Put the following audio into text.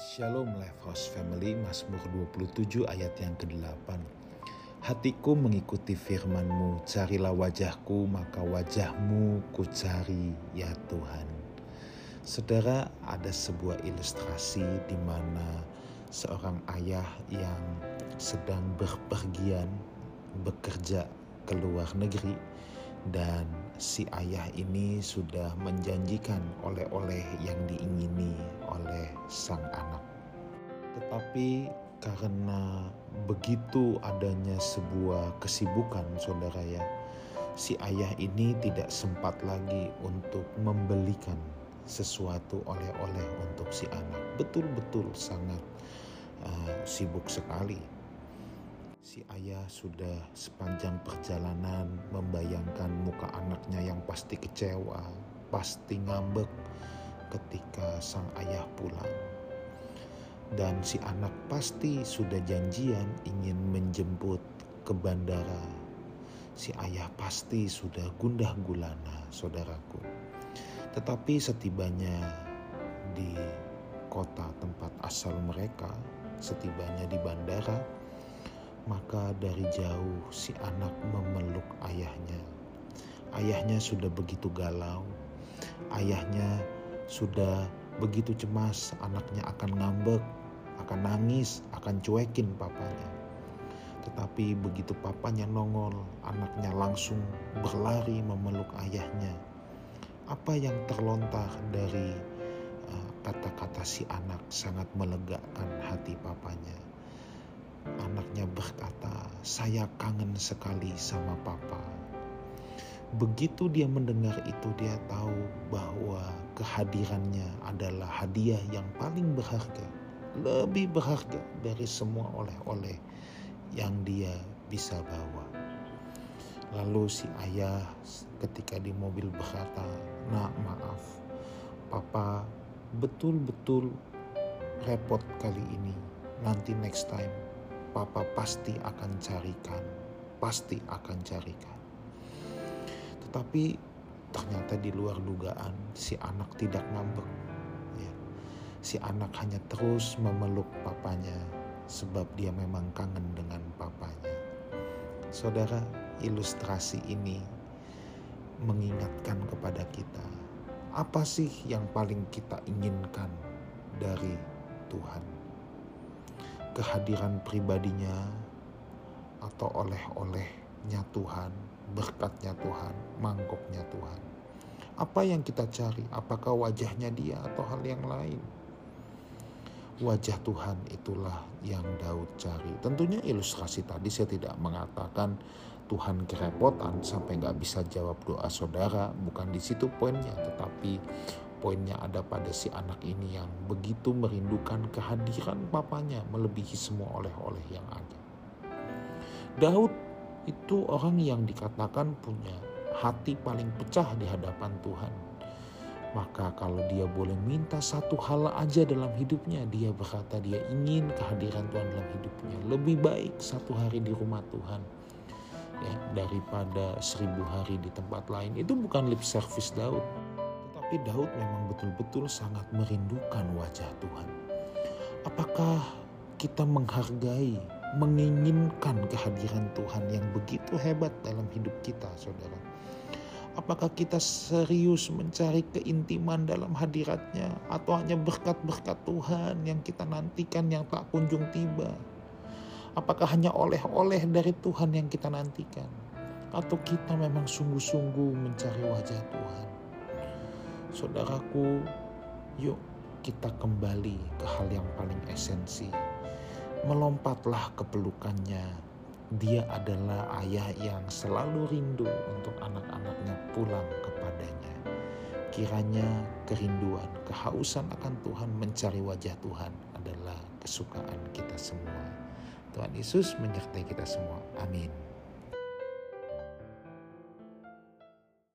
Shalom House Family Mazmur 27 ayat yang ke-8 Hatiku mengikuti firmanmu, carilah wajahku, maka wajahmu ku cari ya Tuhan. Saudara, ada sebuah ilustrasi di mana seorang ayah yang sedang berpergian bekerja ke luar negeri dan si ayah ini sudah menjanjikan oleh-oleh yang diingini oleh sang anak. Tetapi karena begitu adanya sebuah kesibukan saudara ya, si ayah ini tidak sempat lagi untuk membelikan sesuatu oleh-oleh untuk si anak. Betul-betul sangat uh, sibuk sekali si ayah sudah sepanjang perjalanan membayangkan muka anaknya yang pasti kecewa, pasti ngambek ketika sang ayah pulang. Dan si anak pasti sudah janjian ingin menjemput ke bandara. Si ayah pasti sudah gundah gulana, saudaraku. Tetapi setibanya di kota tempat asal mereka, setibanya di bandara, maka dari jauh si anak memeluk ayahnya. Ayahnya sudah begitu galau. Ayahnya sudah begitu cemas anaknya akan ngambek, akan nangis, akan cuekin papanya. Tetapi begitu papanya nongol, anaknya langsung berlari memeluk ayahnya. Apa yang terlontar dari uh, kata-kata si anak sangat melegakan hati papanya Anaknya berkata, "Saya kangen sekali sama papa." Begitu dia mendengar itu, dia tahu bahwa kehadirannya adalah hadiah yang paling berharga, lebih berharga dari semua oleh-oleh yang dia bisa bawa. Lalu si ayah ketika di mobil berkata, "Nak, maaf. Papa betul-betul repot kali ini. Nanti next time Papa pasti akan carikan, pasti akan carikan. Tetapi ternyata di luar dugaan si anak tidak ngambek. Ya. Si anak hanya terus memeluk papanya sebab dia memang kangen dengan papanya. Saudara, ilustrasi ini mengingatkan kepada kita, apa sih yang paling kita inginkan dari Tuhan? Kehadiran pribadinya atau oleh-olehnya Tuhan, berkatnya Tuhan, mangkoknya Tuhan. Apa yang kita cari? Apakah wajahnya dia atau hal yang lain? Wajah Tuhan itulah yang Daud cari. Tentunya ilustrasi tadi saya tidak mengatakan Tuhan kerepotan sampai nggak bisa jawab doa saudara. Bukan di situ poinnya, tetapi Poinnya ada pada si anak ini yang begitu merindukan kehadiran papanya melebihi semua oleh-oleh yang ada. Daud itu orang yang dikatakan punya hati paling pecah di hadapan Tuhan. Maka kalau dia boleh minta satu hal aja dalam hidupnya, dia berkata dia ingin kehadiran Tuhan dalam hidupnya. Lebih baik satu hari di rumah Tuhan ya, daripada seribu hari di tempat lain. Itu bukan lip service Daud, tapi Daud memang betul-betul sangat merindukan wajah Tuhan. Apakah kita menghargai, menginginkan kehadiran Tuhan yang begitu hebat dalam hidup kita, saudara? Apakah kita serius mencari keintiman dalam hadiratnya atau hanya berkat-berkat Tuhan yang kita nantikan yang tak kunjung tiba? Apakah hanya oleh-oleh dari Tuhan yang kita nantikan? Atau kita memang sungguh-sungguh mencari wajah Tuhan? Saudaraku, yuk kita kembali ke hal yang paling esensi. Melompatlah ke pelukannya. Dia adalah ayah yang selalu rindu untuk anak-anaknya pulang kepadanya. Kiranya kerinduan, kehausan akan Tuhan mencari wajah Tuhan adalah kesukaan kita semua. Tuhan Yesus menyertai kita semua. Amin.